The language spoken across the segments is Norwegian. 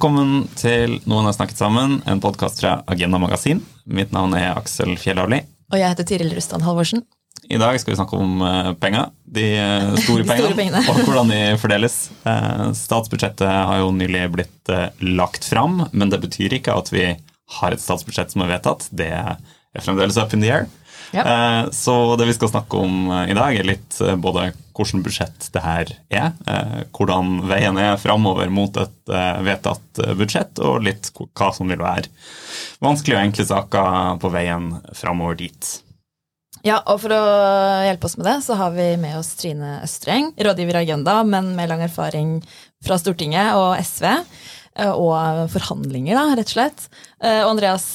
Velkommen til Noen har snakket sammen, en podkast fra Agenda Magasin. Mitt navn er Aksel Fjellavli. Og jeg heter Tiril Rustan Halvorsen. I dag skal vi snakke om penga. De eh, store pengene, Store pengene. og hvordan de fordeles. Eh, Statsbudsjettet har jo nylig blitt eh, lagt fram, men det betyr ikke at vi har et statsbudsjett som er vedtatt. Det er fremdeles up in the air. Ja. Eh, Så det vi skal snakke om eh, i dag, er litt eh, både hvordan budsjett det her er, eh, hvordan veien er framover mot et eh, vedtatt eh, budsjett, og litt hva som vil være vanskelige og enkle saker på veien framover dit. Ja, og for å hjelpe oss med det, så har vi med oss Trine Østreng, rådgiver i Agenda, men med lang erfaring fra Stortinget og SV. Og forhandlinger, da, rett og slett. Eh, Og Andreas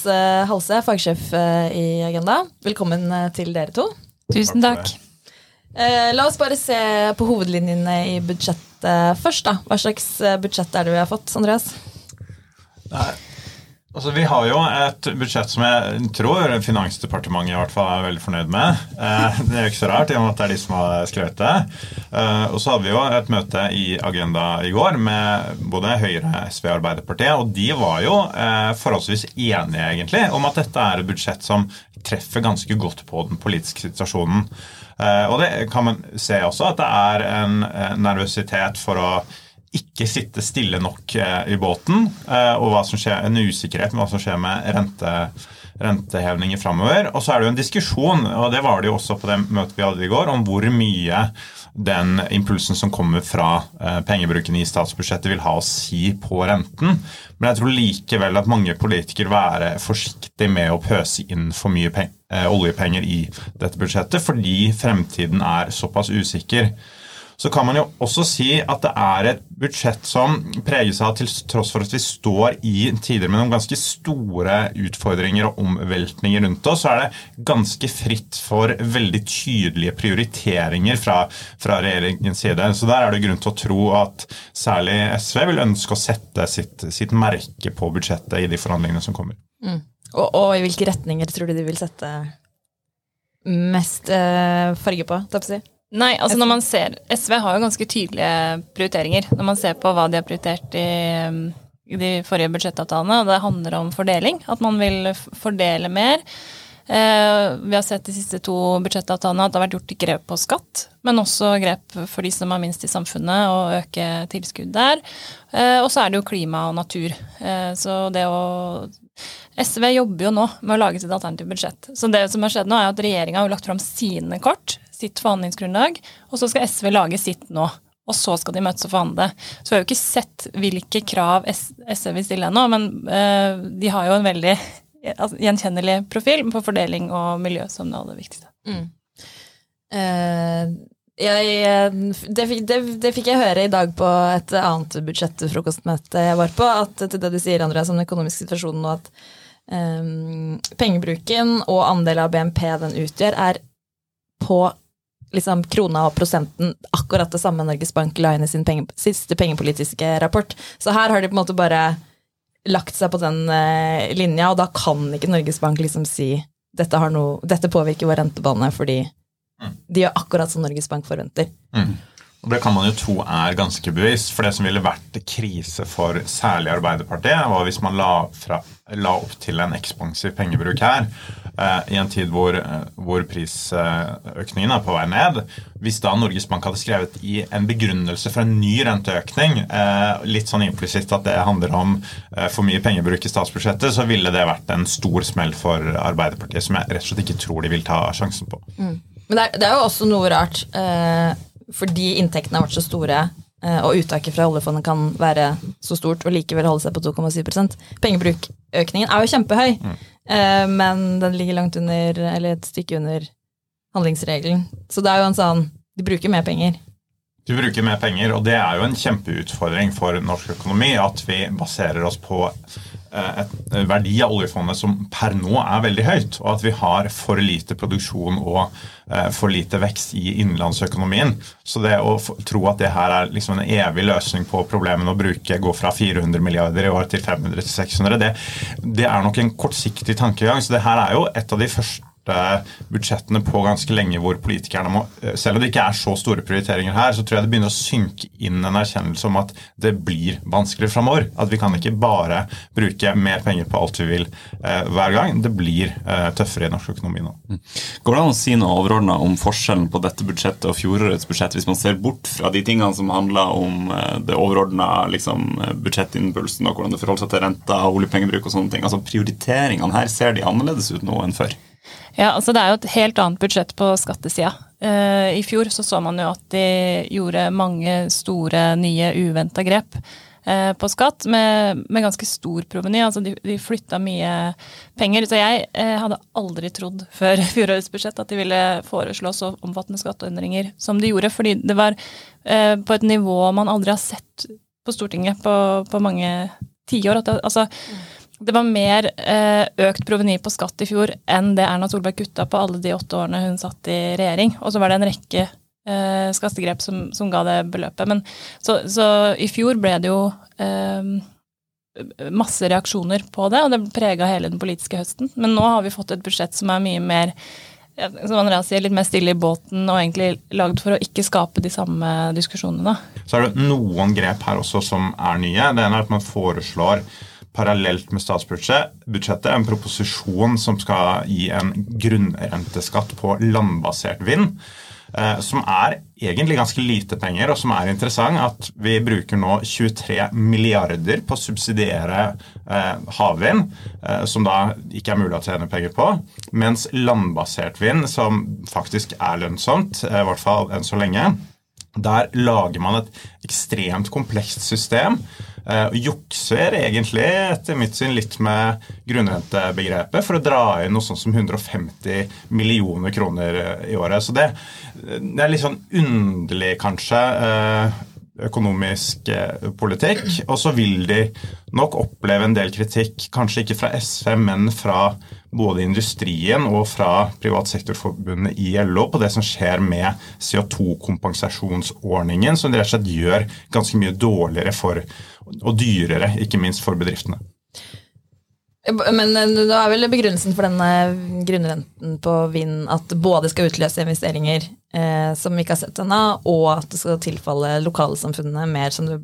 Halse, fagsjef i Agenda. Velkommen til dere to. Tusen Takk Eh, La oss bare se på hovedlinjene i budsjettet først. da. Hva slags eh, budsjett er det vi har fått, Andreas? Altså, vi har jo et budsjett som jeg tror Finansdepartementet i hvert fall er veldig fornøyd med. Eh, det er jo ikke så rart, i og med at det er de som har skrevet det. Og så hadde vi jo et møte i Agenda i går med både Høyre, SV og Arbeiderpartiet. Og de var jo forholdsvis enige egentlig om at dette er et budsjett som treffer ganske godt på den politiske situasjonen. Eh, og det kan man se også, at det er en eh, nervøsitet for å ikke sitte stille nok eh, i båten, og hva som skjer, en usikkerhet med hva som skjer med rente, rentehevinger framover. Og så er det jo en diskusjon, og det var det jo også på det møtet vi hadde i går, om hvor mye den impulsen som kommer fra eh, pengebruken i statsbudsjettet vil ha å si på renten. Men jeg tror likevel at mange politikere være forsiktige med å pøse inn for mye eh, oljepenger i dette budsjettet, fordi fremtiden er såpass usikker. Så kan man jo også si at det er et budsjett som preges av til tross for at vi står i tider med noen ganske store utfordringer og omveltninger rundt oss, så er det ganske fritt for veldig tydelige prioriteringer fra, fra regjeringens side. Så der er det grunn til å tro at særlig SV vil ønske å sette sitt, sitt merke på budsjettet i de forhandlingene som kommer. Og, og i hvilke retninger tror du de vil sette mest eh, farge på? Tapsi? Nei, altså når man ser SV har jo ganske tydelige prioriteringer. Når man ser på hva de har prioritert i, um, i de forrige budsjettavtalene, og det handler om fordeling. At man vil fordele mer. Eh, vi har sett de siste to budsjettavtalene at det har vært gjort grep på skatt, men også grep for de som har minst i samfunnet, og øke tilskudd der. Eh, og så er det jo klima og natur. Eh, så det å SV jobber jo nå med å lage sitt alternative budsjett. Så det som har skjedd nå, er at regjeringa har lagt fram sine kort, sitt forhandlingsgrunnlag, og så skal SV lage sitt nå. Og så skal de møtes og forhandle. Så vi har jo ikke sett hvilke krav SV vil stille ennå, men de har jo en veldig gjenkjennelig profil på fordeling og miljø som det aller viktigste. Eh, jeg, eh, det, det, det fikk jeg høre i dag på et annet budsjettfrokostmøte jeg var på, at til det du sier, Andreas, om den økonomiske situasjonen, og at um, pengebruken og andel av BNP den utgjør, er på liksom, krona og prosenten akkurat det samme Norges Bank la inn i sin penge, siste pengepolitiske rapport. Så her har de på en måte bare lagt seg på den eh, linja, og da kan ikke Norges Bank liksom si dette, har noe, dette påvirker vår rentebane fordi de gjør akkurat som Norges Bank forventer. Og Det kan man jo tro er ganske bevisst. For det som ville vært krise for særlig Arbeiderpartiet, var hvis man la, fra, la opp til en ekspansiv pengebruk her, i en tid hvor, eh, hvor prisøkningen er på vei ned. Hvis da Norges Bank hadde skrevet i en begrunnelse for en ny renteøkning, eh, litt sånn implisitt at det handler om eh, for mye pengebruk i statsbudsjettet, så ville det vært en stor smell for Arbeiderpartiet, som jeg rett og slett ikke tror de vil ta sjansen på. Men det er, det er jo også noe rart, eh, fordi inntektene har vært så store, eh, og uttaket fra oljefondet kan være så stort og likevel holde seg på 2,7% Pengebrukøkningen er jo kjempehøy, eh, men den ligger langt under, eller et stykke under handlingsregelen. Så det er jo en sånn De bruker mer penger. Du bruker mer penger, og det er jo en kjempeutfordring for norsk økonomi at vi baserer oss på et verdi av oljefondet som per nå er veldig høyt, og at vi har for lite produksjon og eh, for lite vekst i innenlandsøkonomien. Så det å tro at det her er liksom en evig løsning på problemene å bruke, gå fra 400 milliarder i år til 500 til 600, det, det er nok en kortsiktig tankegang. Så det her er jo et av de første budsjettene på ganske lenge hvor politikerne må eh, Selv om det ikke er så store prioriteringer her, så tror jeg det begynner å synke inn en erkjennelse om at det blir vanskeligere framover. At vi kan ikke bare bruke mer penger på alt vi vil eh, hver gang. Det blir eh, tøffere i norsk økonomi nå. Mm. Går det an å si noe overordna om forskjellen på dette budsjettet og fjorårets budsjett, hvis man ser bort fra de tingene som handler om eh, det overordna liksom, budsjettimpulsen og hvordan det forholder seg til renta, oljepengebruk og sånne ting? Altså Prioriteringene her, ser de annerledes ut nå enn før? Ja, altså Det er jo et helt annet budsjett på skattesida. Uh, I fjor så, så man jo at de gjorde mange store, nye, uventa grep uh, på skatt med, med, ganske stor proveny. Altså de, de flytta mye penger. Så jeg uh, hadde aldri trodd før fjorårets budsjett at de ville foreslå så omfattende skatteendringer som de gjorde. Fordi det var på et nivå man aldri har sett på Stortinget på, på mange tiår. Altså, det var mer eh, økt proveny på skatt i fjor enn det Erna Solberg kutta på alle de åtte årene hun satt i regjering. Og så var det en rekke eh, skattegrep som, som, ga det beløpet. Men, så, så, i fjor ble det jo eh, masse reaksjoner på det, og det prega hele den politiske høsten. Men nå har vi fått et budsjett som er mye mer som Andreas sier, litt mer stille i båten og egentlig lagd for å ikke skape de samme diskusjonene. Så er det noen grep her også som er nye. Det ene er at man foreslår parallelt med statsbudsjettet en proposisjon som skal gi en grunnrenteskatt på landbasert vind. Eh, som er egentlig ganske lite penger, og som er interessant. At vi bruker nå 23 milliarder på å subsidiere eh, havvind, eh, som da ikke er mulig å tjene penger på. Mens landbasert vind, som faktisk er lønnsomt, i hvert fall enn så lenge, der lager man et ekstremt komplekst system. Uh, jukser egentlig etter mitt syn litt med grunnrentebegrepet for å dra inn noe sånt som 150 millioner kroner eh, i året. Så det, det er litt sånn underlig, kanskje. Økonomisk politikk. Og så vil de nok oppleve en del kritikk, kanskje ikke fra SV, men fra både industrien og fra Privatsektorforbundet i LO på det som skjer med CO2-kompensasjonsordningen, som rett og slett gjør ganske mye dårligere for, og dyrere, ikke minst for bedriftene. Men da er vel begrunnelsen for denne grunnrenten på vind at både skal utløse investeringer eh, som vi ikke har sett ennå, og at det skal tilfalle lokalsamfunnene mer som det,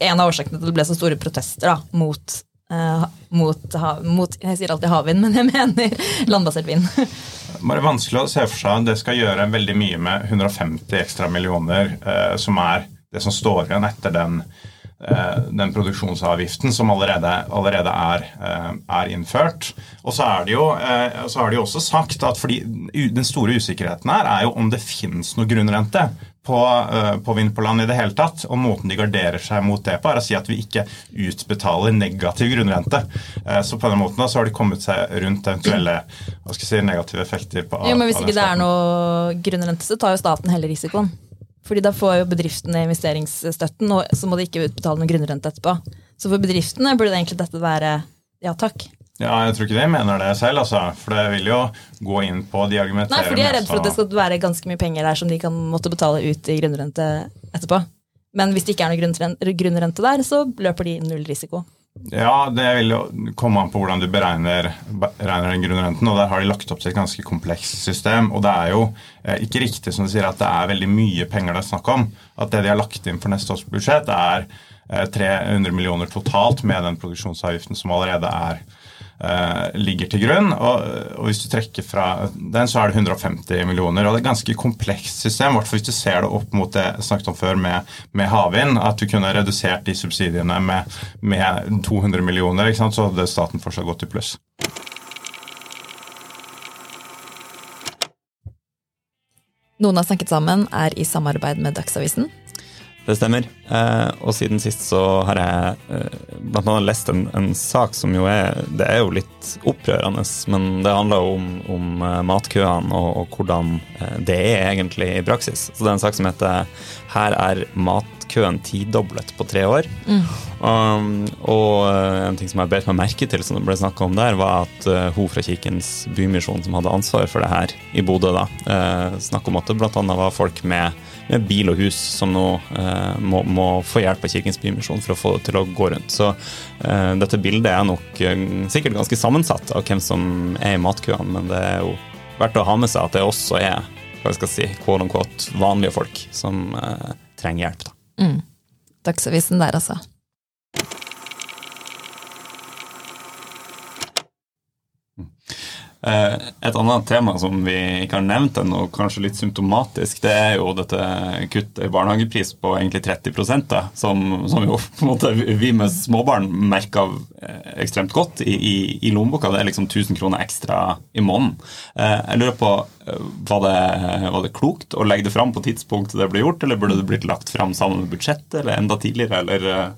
En av årsakene til at det ble så store protester da, mot eh, mot, mot, Jeg sier alltid havvind, men jeg mener landbasert vind. Bare vanskelig å se for seg at det skal gjøre veldig mye med 150 ekstra millioner, eh, som er det som står igjen etter den, den produksjonsavgiften som allerede, allerede er, er, innført. Og så er, det jo, så er det jo også sagt at fordi den store usikkerheten her er jo om det finnes noe grunnrente på, på vind på land i det hele tatt. Og måten de garderer seg mot det på, er å si at vi ikke utbetaler negativ grunnrente. Så på den måten da, så har de kommet seg rundt eventuelle hva skal jeg si, negative effekter. på Jo, men Hvis ikke det er noe grunnrente, så tar jo staten heller risikoen. Fordi da får jo bedriftene investeringsstøtten, og så må de ikke utbetale noen grunnrente etterpå. Så for bedriftene burde det egentlig dette være ja takk. Ja, Jeg tror ikke de mener det selv, altså. For det vil jo gå inn på de argumenterer Nei, for de er redd for at det skal være ganske mye penger der som de kan måtte betale ut i grunnrente etterpå. Men hvis det ikke er noe grunnrente der, så løper de null risiko. Ja, det vil jo komme an på hvordan du beregner, beregner den grunnrenten. og Der har de lagt opp til et ganske komplekst system. og Det er jo eh, ikke riktig som du sier at det er veldig mye penger det er snakk om. At det de har lagt inn for neste års budsjett, er 300 eh, millioner totalt med den produksjonsavgiften som allerede er ligger til grunn. Og, og, hvis du trekker fra den, så er det 150 millioner. og Det er et ganske komplekst system, i hvis du ser det opp mot det jeg snakket om før med, med havvind. At du kunne redusert de subsidiene med, med 200 millioner, så hadde staten fortsatt gått i pluss. Noen har snakket sammen er i samarbeid med Dagsavisen. Det stemmer. Eh, og siden sist så har jeg eh, blant annet lest en, en, sak som jo er Det er jo litt opprørende, men det handler om, om eh, matkøene og, og, hvordan eh, det er egentlig i praksis. Så det er en sak som heter 'Her er matkøen tidoblet på tre år'. Mm. Um, og eh, en ting som jeg bet meg merke til, som det ble snakka om der, var at uh, hun fra Kirkens Bymisjon som hadde ansvar for det her i Bodø, da, uh, snakk om at det bl.a. var folk med bil og hus som nå eh, må, må, få hjelp av Kirkens Bymisjon for å få det til å gå rundt. Så eh, dette bildet er nok eh, sikkert ganske sammensatt av hvem som er i matkøene, men det er jo verdt å ha med seg at det også er hva jeg skal si, quote unquote, vanlige folk som eh, trenger hjelp. Da. Mm. Dagsavisen der, altså. Eh, et annet tema som vi ikke har nevnt ennå, kanskje litt symptomatisk, det er jo dette kuttet i barnehagepris på egentlig 30 da, som, som, jo på en måte vi med småbarn merker eh, ekstremt godt i, i, i lommeboka. Det er liksom 1000 kroner ekstra i måneden. Eh, jeg lurer på, var det, var det klokt å legge det fram på tidspunktet det ble gjort, eller burde det blitt lagt fram sammen med budsjettet, eller enda tidligere, eller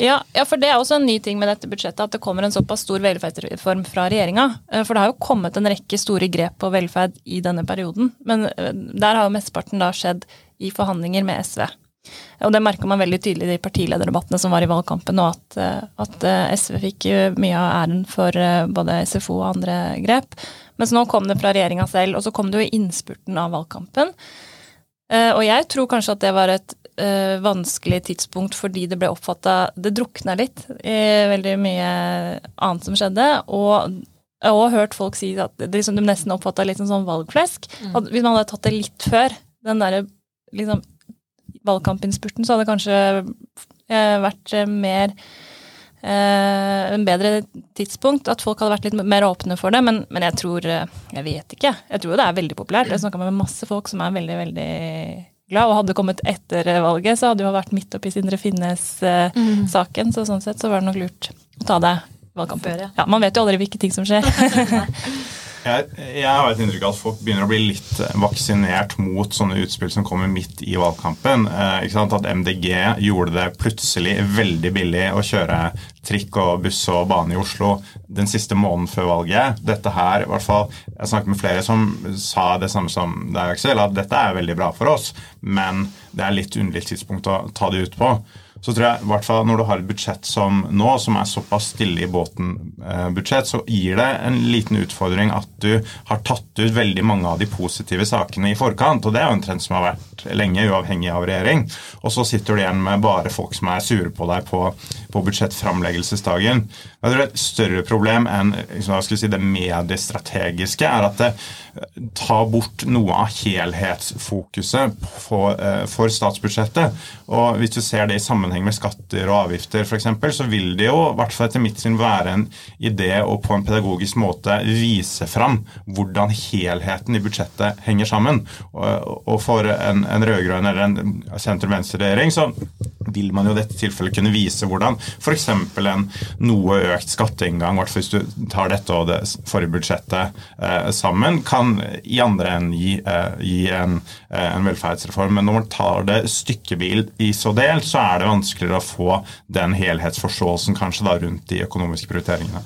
ja, ja, for det er også en ny ting med dette budsjettet, at det kommer en såpass stor velferdsreform fra regjeringa. Eh, for det har jo kommet en rekke store grep på velferd i denne perioden. Men eh, der har jo mesteparten da skjedd i forhandlinger med SV. Og det merka man veldig tydelig i de partilederdebattene som var i valgkampen, og at, eh, at SV fikk mye av æren for både SFO og andre grep. Mens nå kom det fra regjeringa selv, og så kom det jo i innspurten av valgkampen. Og jeg tror kanskje at det var et uh, vanskelig tidspunkt fordi det ble oppfatta Det drukna litt i veldig mye annet som skjedde. Og jeg har også hørt folk si at det liksom, de nesten oppfatta litt sånn valgflesk. Mm. Hvis man hadde tatt det litt før, den derre liksom, valgkampinnspurten, så hadde det kanskje uh, vært uh, mer en bedre tidspunkt. At folk hadde vært litt mer åpne for det. Men, men jeg tror Jeg vet ikke. Jeg tror det er veldig populært. Jeg snakka med masse folk som er veldig, veldig glad. Og hadde kommet etter valget, så hadde jo vært midt oppi Sindre Finnes-saken. Mm. Så sånn sett så var det nok lurt å ta det valgkampen. Ja, man vet jo aldri hvilke ting som skjer. Jeg, jeg, har et inntrykk av at folk begynner å bli litt vaksinert mot sånne utspill som kommer midt i valgkampen. Eh, at MDG gjorde det plutselig veldig billig å kjøre trikk og buss og bane i Oslo den siste måneden før valget. Dette her, i hvert fall, Jeg snakket med flere som sa det samme som deg, Aksel, at dette er veldig bra for oss, men det er litt underlig tidspunkt å ta det ut på så tror jeg, i hvert fall når du har et budsjett som nå, som er såpass stille i båten-budsjett, eh, så gir det en liten utfordring at du har tatt ut veldig mange av de positive sakene i forkant. og Det er jo en trend som har vært lenge, uavhengig av regjering. Og så sitter du igjen med bare folk som er sure på deg på, på budsjettframleggelsesdagen. Jeg tror Et større problem enn si, det mediestrategiske er at det tar bort noe av helhetsfokuset for, eh, for statsbudsjettet. Og Hvis du ser det i sammenheng med skatter og avgifter f.eks., så vil det jo hvert fall etter mitt syn være en idé å på en pedagogisk måte vise fram hvordan helheten i budsjettet henger sammen. Og for en, en rød-grønn eller en sentrum-venstre-regjering så vil man jo i dette tilfellet kunne vise hvordan f.eks. en noe økt skatteinngang, i hvert fall hvis du tar dette og det forrige budsjettet eh, sammen, kan i andre enn gi, eh, gi en, eh, en, velferdsreform. Men når man tar det stykkebil i så del, så er det vanskeligere å få den helhetsforståelsen kanskje da rundt de økonomiske prioriteringene.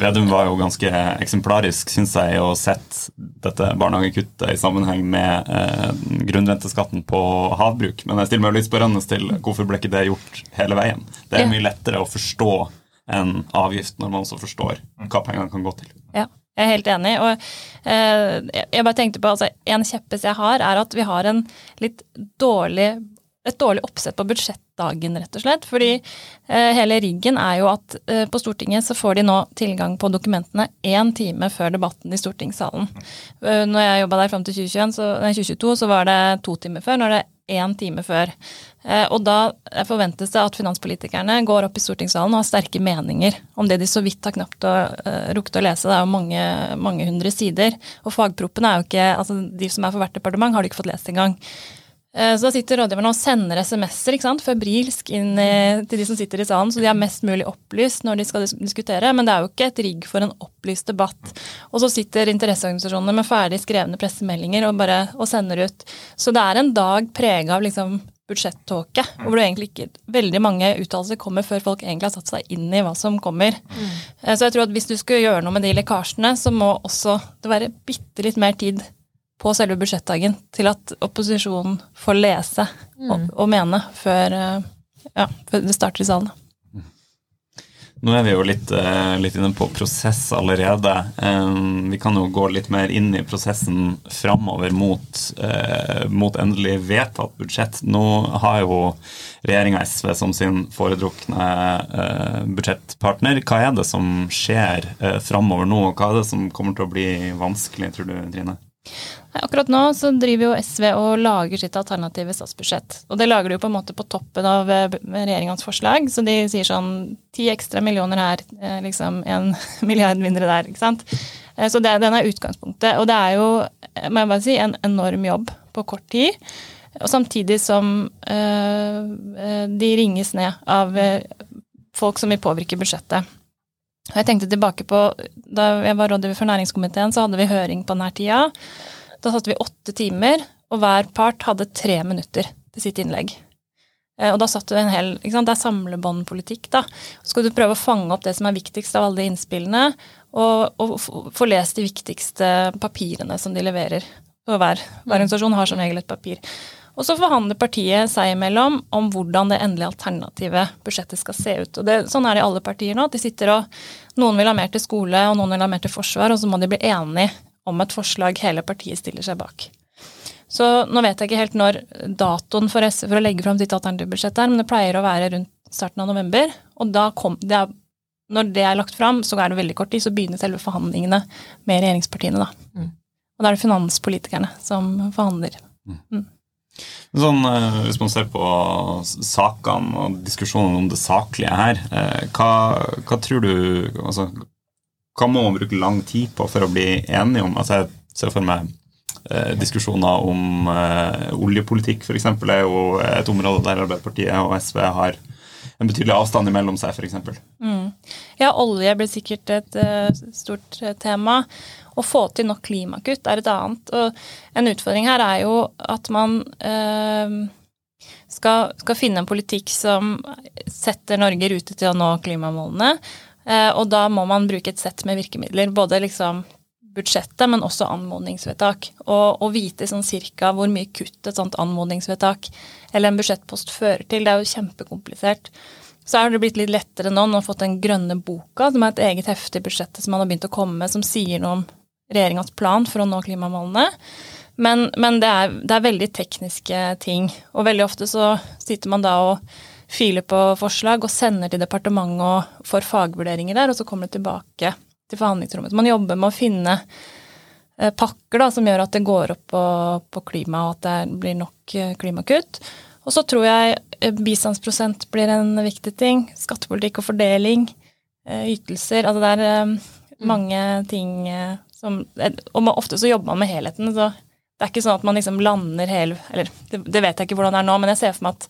Vedum var jo ganske eksemplarisk, syns jeg, å sette dette barnehagekuttet i sammenheng med eh, grunnrenteskatten på havbruk. Men jeg stiller meg litt spørrende til hvorfor ble ikke det gjort hele veien? Det er mye lettere å forstå en avgift når man også forstår hva pengene kan gå til. Ja. Jeg er helt enig. og eh, jeg bare tenkte på, altså, En kjeppes jeg har, er at vi har en litt dårlig et dårlig oppsett på budsjettdagen, rett og slett. Fordi eh, hele riggen er jo at eh, på Stortinget så får de nå tilgang på dokumentene én time før debatten i stortingssalen. Uh, når jeg jobba der fram til 2021, så, nei, 2022, så var det to timer før. Nå er det én time før. Eh, og da forventes det at finanspolitikerne går opp i stortingssalen og har sterke meninger om det de så vidt har knapt å, uh, rukket å lese. Det er jo mange, mange hundre sider. Og fagproppen er jo ikke altså De som er for hvert departement, har de ikke fått lest engang. Eh, så da sitter rådgiverne og sender SMS-er ikke sant, febrilsk inn til de som sitter i salen, så de er mest mulig opplyst når de skal diskutere. Men det er jo ikke et rigg for en opplyst debatt. Og så sitter interesseorganisasjonene med ferdig skrevne pressemeldinger og bare og sender ut. Så det er en dag prega av liksom budsjettåke, hvor det egentlig ikke veldig mange uttalelser kommer før folk egentlig har satt seg inn i hva som kommer. Mm. Så jeg tror at hvis du skal gjøre noe med de lekkasjene, så må også det være bitte litt mer tid på selve budsjettdagen til at opposisjonen får lese og, mm. og mene før, eh, ja, før det starter i salen. Nå er vi jo litt, eh, litt, inne på prosess allerede. Eh, vi kan jo gå litt mer inn i prosessen framover mot, eh, mot, endelig vedtatt budsjett. Nå har jo regjeringa SV som sin foretrukne budsjettpartner. Hva er det som skjer framover nå, og hva er det som kommer til å bli vanskelig, tror du, Trine? Akkurat nå så driver jo SV og lager sitt alternative statsbudsjett. Og det lager de jo på en måte på toppen av eh, regjeringens forslag. Så de sier sånn ti ekstra millioner her, eh, liksom en milliard mindre der. ikke sant? Eh, så det, den er utgangspunktet. Og det er jo, må jeg bare si, en enorm jobb på kort tid. Og samtidig som øh, de ringes ned av folk som vil påvirke budsjettet. Jeg tenkte tilbake på Da jeg var rådgiver for næringskomiteen, så hadde vi høring på denne tida. Da satte vi åtte timer, og hver part hadde tre minutter til sitt innlegg. Eh, og da satt du en hel ikke sant, Det er samlebåndpolitikk, da. Så skal du prøve å fange opp det som er viktigst av alle de innspillene, og, og få lest de viktigste papirene som de leverer. Og hver, hver mm. organisasjon har som regel et papir. Og så forhandler partiet seg imellom om hvordan det endelige alternative budsjettet skal se ut. Og det, Sånn er det i alle partier nå. at de sitter og Noen vil ha mer til skole, og noen vil ha mer til forsvar, og så må de bli enige om et forslag hele partiet stiller seg bak. Så nå vet jeg ikke helt når datoen for, SV for å legge fram sitt alternative budsjett er, men det pleier å være rundt starten av november. Og da kom, det er, når det er lagt fram, så er det veldig kort tid, så begynner selve forhandlingene med regjeringspartiene. da. Mm. Og da er det finanspolitikerne som forhandler. Mm. Sånn, eh, hvis man ser på sakene og diskusjonen om det saklige her, eh, hva, hva tror du altså, Hva må man bruke lang tid på for å bli enige om? Altså, jeg ser for meg eh, diskusjoner om eh, oljepolitikk f.eks. er jo et område der Arbeiderpartiet og SV har en betydelig avstand imellom seg, f.eks. Mm. Ja, olje blir sikkert et uh, stort tema. Å få til nok klimakutt er et annet. Og en utfordring her er jo at man eh, skal, skal, finne en politikk som setter Norge i rute til å nå klimamålene. Eh, og da må man bruke et sett med virkemidler. Både liksom budsjettet, men også anmodningsvedtak. Og, og vite sånn cirka hvor mye kutt et sånt anmodningsvedtak eller en budsjettpost fører til. Det er jo kjempekomplisert. Så har det blitt litt lettere nå. Nå har fått den grønne boka, som er et eget hefte i budsjettet som man har begynt å komme med, som sier noe om regjeringas plan for å nå klimamålene. Men, men det, er, det, er, veldig tekniske ting. Og veldig ofte så sitter man da og filer på forslag og sender til departementet og får fagvurderinger der, og så kommer det tilbake til forhandlingsrommet. Så man jobber med å finne eh, pakker da, som gjør at det går opp på, på klima, og at det blir nok eh, klimakutt. Og så tror jeg eh, bistandsprosent blir en viktig ting. Skattepolitikk og fordeling. Ytelser. Altså det er mange ting som, og ofte så jobber man med helheten. så Det er ikke sånn at man liksom lander hele Eller det, vet jeg ikke hvordan det er nå, men jeg ser for meg at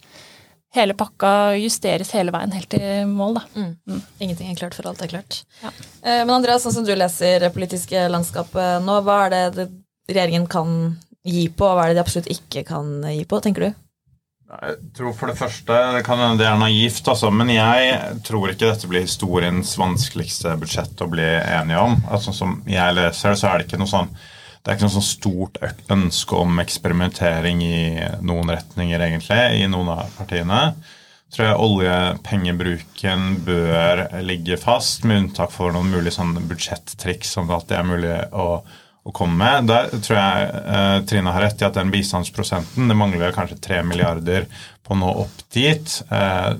hele pakka justeres hele veien helt til mål. da. Mm. Mm. Ingenting er klart for alt er klart. Ja. Eh, men Andreas, sånn som du leser det politiske landskapet nå, hva er det regjeringen kan gi på, og hva er det de absolutt ikke kan gi på, tenker du? Jeg tror for det første det kan hende det er naivt, altså, men jeg tror ikke dette blir historiens vanskeligste budsjett å bli enige om. Altså, som jeg leser så er det ikke noe sånn det er ikke noe sånn stort ønske om eksperimentering i noen retninger, egentlig, i noen av partiene. Jeg tror jeg oljepengebruken bør ligge fast, med unntak for noen mulige sånn budsjettriks som det alltid er mulig å komme med. Der tror jeg eh, Trine har rett i at den bistandsprosenten Det mangler kanskje 3 milliarder på å nå opp dit. Eh,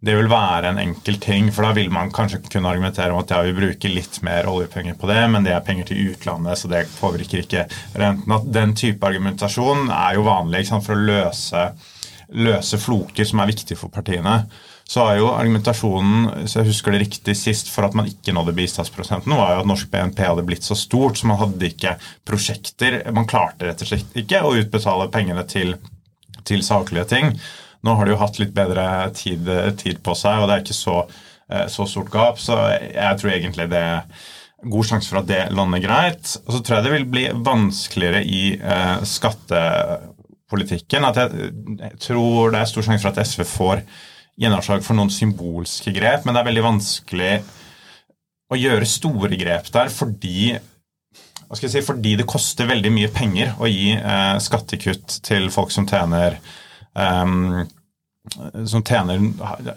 det vil være en enkel ting, for da vil man kanskje kunne argumentere om at ja, vi bruker litt mer oljepenger på det, men det er penger til utlandet, så det påvirker ikke renten. At den type argumentasjon er jo vanlig for å løse, løse floker som er viktige for partiene så er jo argumentasjonen så jeg husker det riktig sist, for at man ikke nådde bistandsprosenten, var jo at norsk BNP hadde blitt så stort, så man hadde ikke prosjekter. Man klarte rett og slett ikke å utbetale pengene til, til saklige ting. Nå har de jo hatt litt bedre tid, tid på seg, og det er ikke så, eh, så, stort gap. Så jeg tror egentlig det er god sjanse for at det lander greit. Og så tror jeg det vil bli vanskeligere i eh, skatte. At jeg tror det er stor sjanse for at SV får gjennomslag for noen symbolske grep, men det er veldig vanskelig å gjøre store grep der fordi si, fordi det koster veldig mye penger å gi eh, skattekutt til folk som tjener eh, som tjener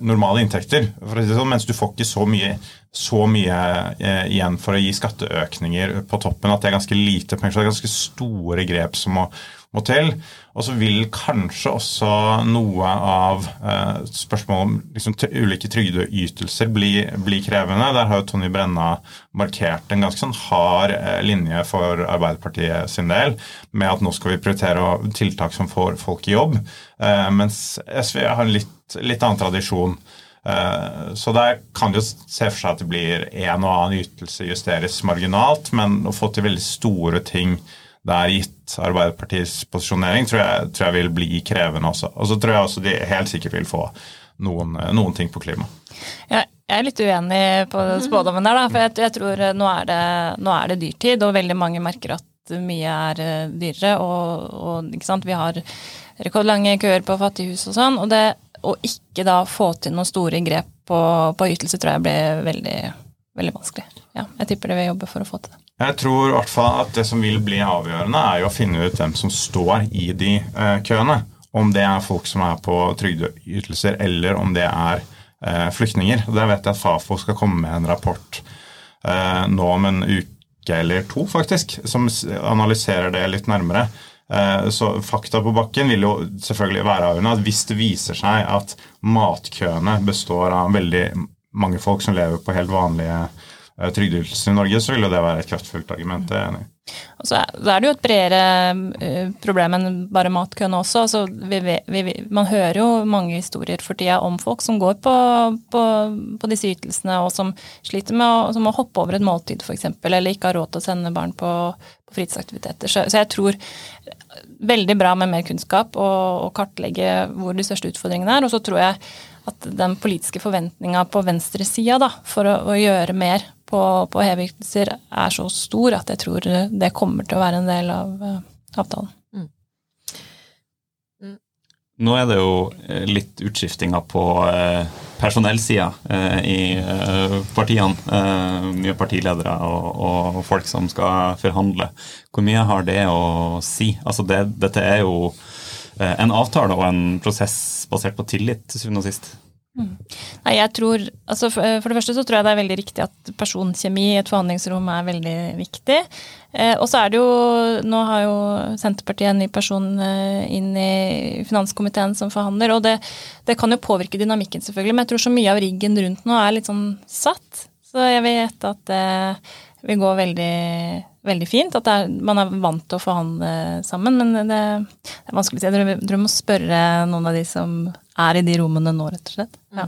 normale inntekter. Sånn, mens du får ikke så mye, så mye eh, igjen for å gi skatteøkninger på toppen at det er ganske lite penger. Så det er ganske store grep som må, må til. Og så vil kanskje også noe av eh, spørsmålet om liksom, ulike trygdeytelser bli, bli, krevende. Der har jo Tonje Brenna markert en ganske sånn hard eh, linje for Arbeiderpartiet sin del, med at nå skal vi prioritere tiltak som får folk i jobb, eh, mens SV har en litt, litt annen tradisjon. Eh, så der kan det jo se for seg at det blir en og annen ytelse justeres marginalt, men å få til veldig store ting det er gitt Arbeiderpartiets posisjonering, tror jeg, tror jeg, vil bli krevende også. Og så tror jeg også de helt sikkert vil få noen, noen ting på klima. Ja, jeg er litt uenig på spådommen der, da, for jeg, jeg tror nå er, det, nå er, det, dyrtid, og veldig mange merker at mye er eh, dyrere. Og, og ikke sant, vi har rekordlange køer på fattighus og sånn. Og det å ikke da få til noen store grep på, på ytelse tror jeg blir veldig, veldig vanskelig. Ja, jeg tipper det vil jobbe for å få til det. Jeg tror i hvert fall at det som vil bli avgjørende, er jo å finne ut hvem som står i de eh, køene. Om det er folk som er på trygdeytelser, eller om det er eh, flyktninger. Der vet jeg at Fafo skal komme med en rapport eh, nå om en uke eller to, faktisk, som analyserer det litt nærmere. Eh, så fakta på bakken vil jo selvfølgelig være avgjørende. at Hvis det viser seg at matkøene består av veldig mange folk som lever på helt vanlige Eh, trygdeytelser i Norge, så vil jo det være et kraftfullt argument. Det er jeg enig i. Og så er det jo et bredere eh, problem enn bare matkøene også. Altså, vi, vi, man hører jo mange historier for tida om folk som går på, på, på disse ytelsene, og som sliter med å, som å hoppe over et måltid f.eks., eller ikke har råd til å sende barn på, på fritidsaktiviteter. Så, så, jeg tror veldig bra med mer kunnskap og, og kartlegge hvor de største utfordringene er. Og så tror jeg at den politiske forventninga på venstresida for å, å gjøre mer på, på heveytelser er så stor at jeg tror det kommer til å være en del av uh, avtalen. Mm. Mm. Nå er det jo eh, litt utskiftinger på uh, personellsida uh, i partiene. Mye partiledere og, og, folk som skal forhandle. Hvor mye har det å si? Altså det, dette er jo en avtale og en prosess basert på tillit, til syvende og sist. Mm. Nei, jeg tror, altså for, for, det første så tror jeg det er veldig riktig at personkjemi i et forhandlingsrom er veldig viktig. Eh, og så er det jo Nå har jo Senterpartiet en ny person eh, inn i finanskomiteen som forhandler, og det, det, kan jo påvirke dynamikken, selvfølgelig, men jeg tror så mye av riggen rundt nå er litt sånn satt. Så jeg vet at det vil gå veldig, veldig fint. At er, man er vant til å forhandle sammen, men det, det er vanskelig å si. Jeg tror vi må spørre noen av de som er i de rommene nå, rett og slett. Ja.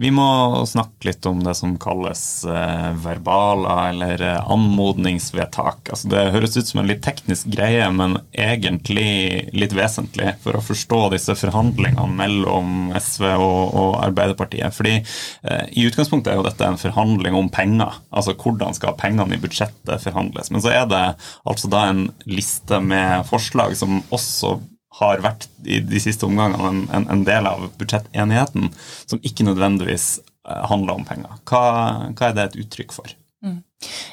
Vi må snakke litt om det som kalles eh, verbaler eller eh, anmodningsvedtak. Altså, det høres ut som en litt teknisk greie, men egentlig litt vesentlig for å forstå disse forhandlingene mellom SV og, og Arbeiderpartiet. Fordi eh, I utgangspunktet er jo dette en forhandling om penger. Altså hvordan skal pengene i budsjettet forhandles. Men så er det altså da en liste med forslag som også har vært i de siste omgangene en, en, en del av budsjettenigheten, som ikke nødvendigvis eh, handler om penger. Hva, hva er det et uttrykk for? Mm.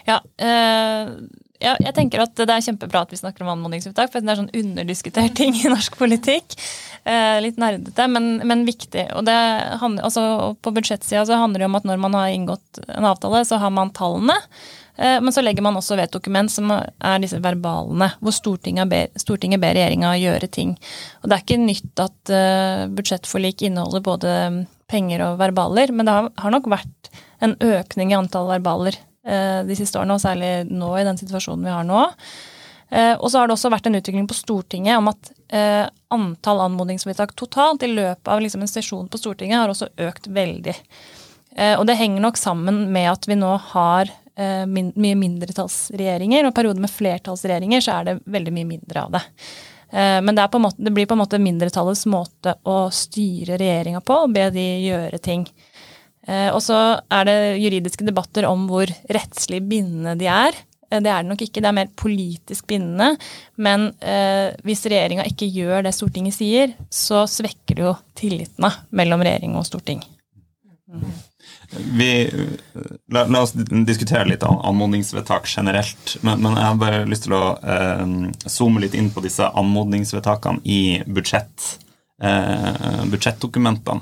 Ja, eh, ja, jeg tenker at det er kjempebra at vi snakker om anmodningsvedtak, for det er sånn underdiskutert ting i norsk politikk. Eh, litt nerdete, men, men, viktig. Og det, altså, på budsjettsida så handler det om at når man har inngått en avtale, så har man tallene. Eh, men så legger man også ved et dokument som er disse verbalene, hvor Stortinget ber, Stortinget ber regjeringa gjøre ting. Og det er ikke nytt at uh, budsjettforlik inneholder både penger og verbaler, men det har, nok vært en økning i antall verbaler uh, de siste årene, og særlig nå i den situasjonen vi har nå. Og så har det også vært en utvikling på Stortinget om at antall anmodningsvedtak totalt i løpet av liksom en sesjon på Stortinget har også økt veldig. Og det henger nok sammen med at vi nå har Eh, min, mye mindretallsregjeringer, og perioder med flertallsregjeringer så er det veldig mye mindre av det. Eh, men det, måte, det blir på en måte mindretallets måte å styre regjeringa på, og be de gjøre ting. Eh, og så er det juridiske debatter om hvor rettslig bindende de er. Eh, det er det nok ikke, det er mer politisk bindende. Men eh, hvis regjeringa ikke gjør det Stortinget sier, så svekker det jo tillitene mellom regjering og storting. Vi, la, la, oss diskutere litt anmodningsvedtak generelt. Men, men, jeg har bare lyst til å eh, zoome litt inn på disse anmodningsvedtakene i budsjett eh, budsjettdokumentene.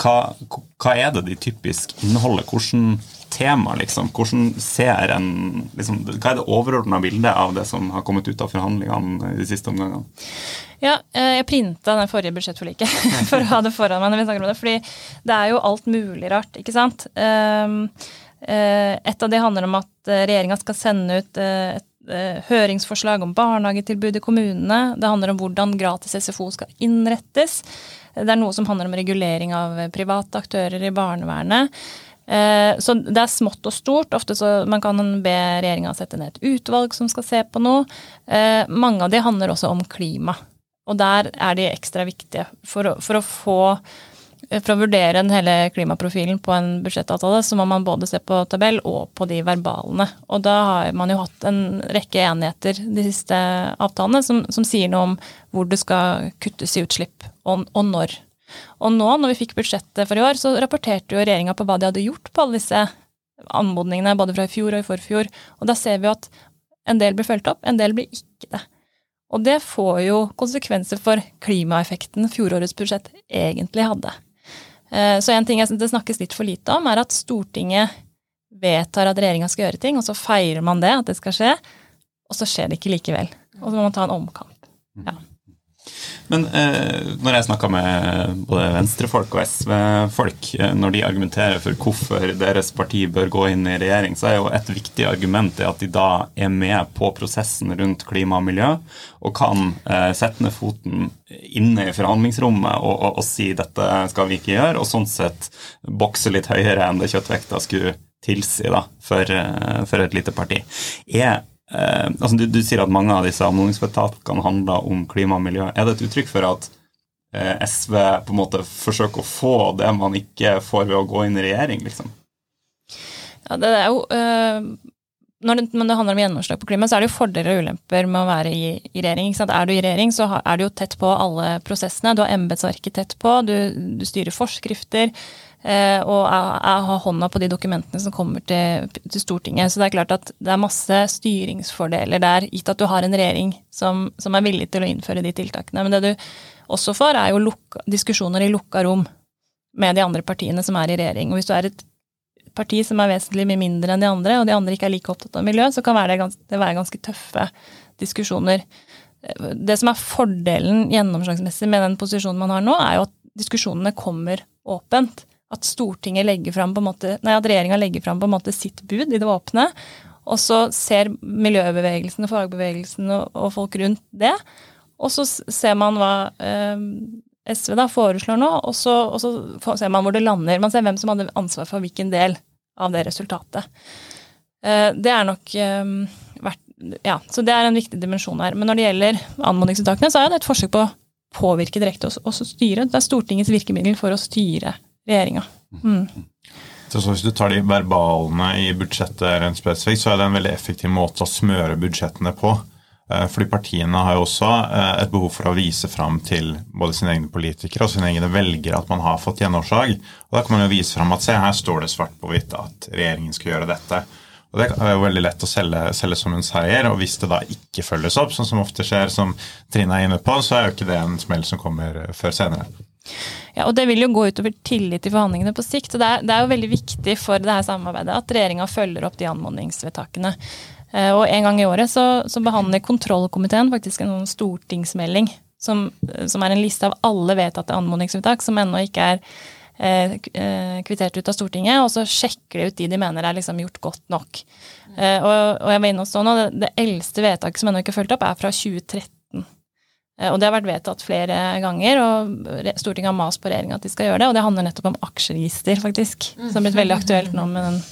Hva, hva, er det de typisk inneholder? Hvordan tema, liksom? Hvordan ser en liksom, Hva er det overordna bildet av det som har kommet ut av forhandlingene i de siste omgangene? Ja, eh, jeg printa den forrige budsjettforliket for å ha det foran meg når vi snakker om det. fordi det er jo alt mulig rart, ikke sant. Um, et av de handler om at regjeringa skal sende ut et Eh, høringsforslag om barnehagetilbud i kommunene. Det handler om hvordan gratis SFO skal innrettes. Det er noe som handler om regulering av private aktører i barnevernet. Eh, så det er smått og stort. Ofte så Man kan be regjeringa sette ned et utvalg som skal se på noe. Eh, mange av de handler også om klima. Og der er de ekstra viktige. For å, for å få Eh, for å vurdere den hele klimaprofilen på en budsjettavtale, så må man både se på tabell og på de verbalene. Og da har man jo hatt en rekke enigheter de siste avtalene som, som sier noe om hvor det skal kuttes i utslipp, og, og, når. Og nå, når vi fikk budsjettet for i år, så rapporterte jo regjeringa på hva de hadde gjort på alle disse anmodningene, både fra i fjor og i forfjor. Og da ser vi jo at en del blir fulgt opp, en del blir ikke det. Og det får jo konsekvenser for klimaeffekten fjorårets budsjett egentlig hadde. Eh, så en ting jeg synes det snakkes litt for lite om, er at Stortinget vedtar at regjeringa skal gjøre ting, og så feirer man det, at det skal skje, og så skjer det ikke likevel. Og så må man ta en omkamp. Ja. Men eh, når jeg snakker med både venstrefolk og SV-folk, eh, når de argumenterer for hvorfor deres parti bør gå inn i regjering, så er jo et viktig argument at de da er med på prosessen rundt klima og miljø, og kan eh, sette ned foten inne i forhandlingsrommet og, og, og, si dette skal vi ikke gjøre, og sånn sett bokse litt høyere enn det kjøttvekta skulle tilsi da, for, eh, for et lite parti. Er eh, altså du, du, sier at mange av disse anmodningsvedtakene handler om klima og miljø. Er det et uttrykk for at eh, SV på en måte forsøker å få det man ikke får ved å gå inn i regjering, liksom? Ja, det er jo øh, når det, når det handler om gjennomslag på klima, så er det jo fordeler og ulemper med å være i, i regjering. Er du i regjering, så er du jo tett på alle prosessene. Du har embetsverket tett på, du, du styrer forskrifter. Eh, og jeg har hånda på de dokumentene som kommer til, til, Stortinget. Så det er klart at det er masse styringsfordeler der, gitt at du har en regjering som, som er villig til å innføre de tiltakene. Men det du også får, er jo lukka, diskusjoner i lukka rom med de andre partiene som er i regjering. Og hvis du er et parti som er vesentlig mye mindre enn de andre, og de andre ikke er like opptatt av miljø, så kan det, være ganske tøffe diskusjoner. Det som er fordelen gjennomslagsmessig med den posisjonen man har nå, er jo at diskusjonene kommer åpent at Stortinget legger fram på en måte, nei, at regjeringa legger fram på en måte sitt bud i det åpne. Og så ser miljøbevegelsen og fagbevegelsen og, folk rundt det. Og så ser man hva eh, SV da foreslår nå, og så, og så, ser man hvor det lander. Man ser hvem som hadde ansvar for hvilken del av det resultatet. Eh, det er nok eh, vært Ja, så det er en viktig dimensjon her. Men når det gjelder anmodningsvedtakene, så er det et forsøk på å påvirke direkte og styre. Det er Stortingets virkemiddel for å styre regjeringa. Mm. Så hvis du tar de verbalene i budsjettet rent spesifikt, så er det en veldig effektiv måte å smøre budsjettene på. Eh, fordi partiene har jo også eh, et behov for å vise fram til både sine egne politikere og sine egne velgere at man har fått gjennomslag. Og Da kan man jo vise fram at se, her står det svart på hvitt at regjeringen skal gjøre dette. Og Det er jo veldig lett å selge, selge, som en seier, og hvis det da ikke følges opp, sånn som ofte skjer, som Trine er inne på, så er jo ikke det en smell som kommer før senere. Ja, og Det vil jo gå utover tillit i forhandlingene på sikt. og det er, det er, jo veldig viktig for det her samarbeidet at regjeringa følger opp de anmodningsvedtakene. Eh, og En gang i året så, så behandler kontrollkomiteen faktisk en sånn stortingsmelding som, som, er en liste av alle vedtatte anmodningsvedtak som ennå ikke er eh, eh, kvittert ut av Stortinget, og så sjekker de ut de de mener er liksom gjort godt nok. Eh, og, og, jeg var inne og så nå, det, det eldste vedtaket som ennå ikke er fulgt opp, er fra 2013. Eh, og det har vært vedtatt flere ganger, og Stortinget har mast på regjeringa at de skal gjøre det. Og det handler nettopp om aksjeregister, faktisk. Som har blitt veldig aktuelt nå med den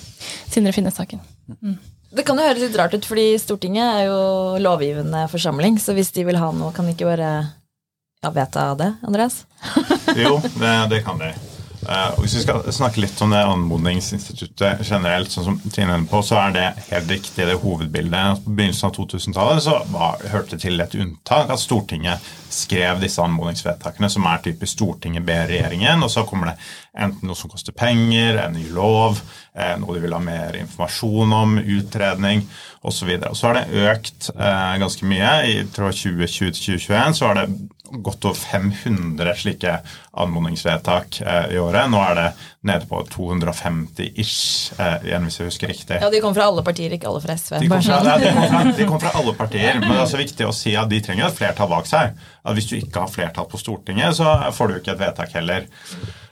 Sindre Finnes-saken. Mm. Det kan jo høres litt rart ut, fordi Stortinget er jo lovgivende forsamling. Så hvis de vil ha noe, kan de ikke bare ja, vedta det, Andreas? jo, det, det kan de. Uh, hvis vi skal snakke litt om det anmodningsinstituttet generelt, sånn som Trine på, så er det helt riktig det hovedbildet. På begynnelsen av 2000-tallet så var, hørte det til et unntak at Stortinget skrev disse anmodningsvedtakene, som er typisk Stortinget ber regjeringen, og så kommer det enten noe som koster penger, en ny lov, eh, noe de vil ha mer informasjon om, utredning osv. Så, videre. så har det økt eh, ganske mye. I 2020-2021 så har det godt over 500 slike anmodningsvedtak eh, i året. Nå er det nede på 250-ish, eh, igjen hvis jeg husker riktig. Ja, De kom fra alle partier, ikke alle fra SV. De kom fra, ja, de kom fra, de kom fra alle partier, men det er også viktig å si at de trenger et flertall bak seg. At Hvis du ikke har flertall på Stortinget, så får du ikke et vedtak heller.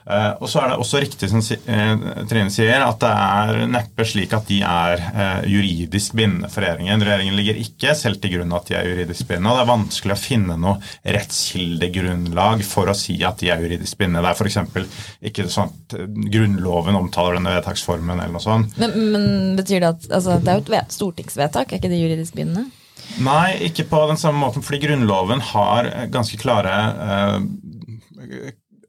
Uh, og så er det også riktig som uh, Trine sier, at det er neppe slik at de er uh, juridisk bindende for regjeringen. Regjeringen ligger ikke selv til grunn at de er juridisk bindende. og Det er vanskelig å finne noe rettskildegrunnlag for å si at de er juridisk bindende. Det er f.eks. ikke sånn at Grunnloven omtaler denne vedtaksformen eller noe sånt. Men, men betyr det at altså, Det er jo et stortingsvedtak, er ikke det juridisk bindende? Nei, ikke på den samme måten, fordi Grunnloven har ganske klare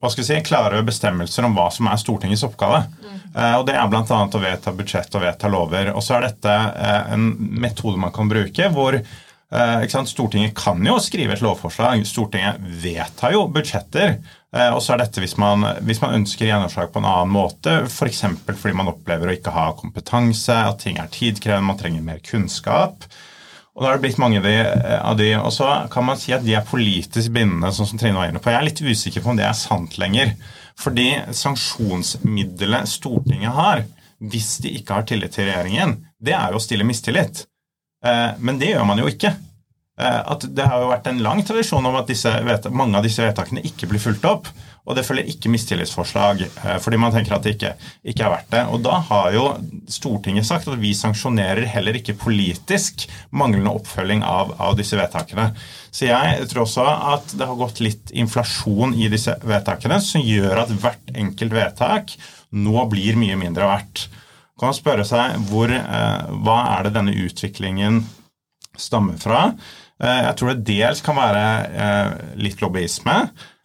hva skal vi si, klare bestemmelser om hva som er Stortingets oppgave. Mm. Uh, og Det er bl.a. å vedta budsjett og vedta lover. Og så er dette uh, en metode man kan bruke hvor uh, Stortinget kan jo skrive et lovforslag. Stortinget vedtar jo budsjetter. og så er dette hvis man, hvis man ønsker gjennomslag på en annen måte, f.eks. For fordi man opplever å ikke ha kompetanse, at ting er tidkrevende, man trenger mer kunnskap. Og da har det blitt mange av de, og så kan man si at de er politisk bindende, sånn som Trine var inne på. Jeg er litt usikker på om det er sant lenger. Fordi sanksjonsmiddelet Stortinget har, hvis de ikke har tillit til regjeringen, det er jo å stille mistillit. Eh, men det gjør man jo ikke. Eh, at Det har jo vært en lang tradisjon om at disse, mange av disse vedtakene ikke blir fulgt opp. Og det følger ikke mistillitsforslag eh, fordi man tenker at det ikke, ikke, er verdt det. Og da har jo Stortinget sagt at vi sanksjonerer heller ikke politisk manglende oppfølging av, av, disse vedtakene. Så jeg tror også at det har gått litt inflasjon i disse vedtakene som gjør at hvert enkelt vedtak nå blir mye mindre verdt. Kan man spørre seg hvor, eh, hva er det denne utviklingen stammer fra? Eh, jeg tror det dels kan være litt lobbyisme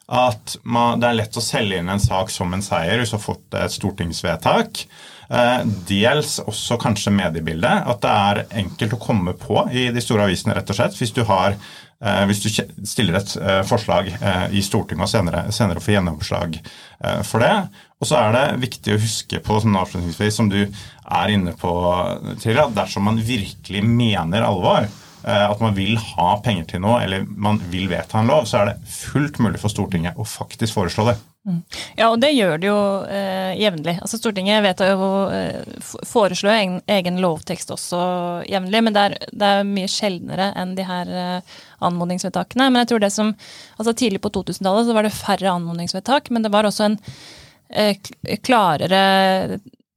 at man, det er lett å selge inn en sak som en seier hvis du har fått et stortingsvedtak. Eh, dels også kanskje mediebildet. At det er enkelt å komme på i de store avisene, rett og slett. Hvis du, har, eh, hvis du stiller et eh, forslag i Stortinget og senere, senere får gjennomslag for det. Og så er det viktig å huske på sånn avslutningsvis, som du er inne på, til, dersom man virkelig mener alvor, Eh, at man vil ha penger til noe, eller man vil vedta en lov, så er det fullt mulig for Stortinget å faktisk foreslå det. Ja, og det gjør det jo eh, jevnlig. Altså Stortinget vedtar jo eh, foreslår egen, egen lovtekst også jevnlig, men det er, det er, mye sjeldnere enn de her eh, anmodningsvedtakene. Men jeg tror det som altså Tidlig på 2000-tallet så var det færre anmodningsvedtak, men det var også en eh, klarere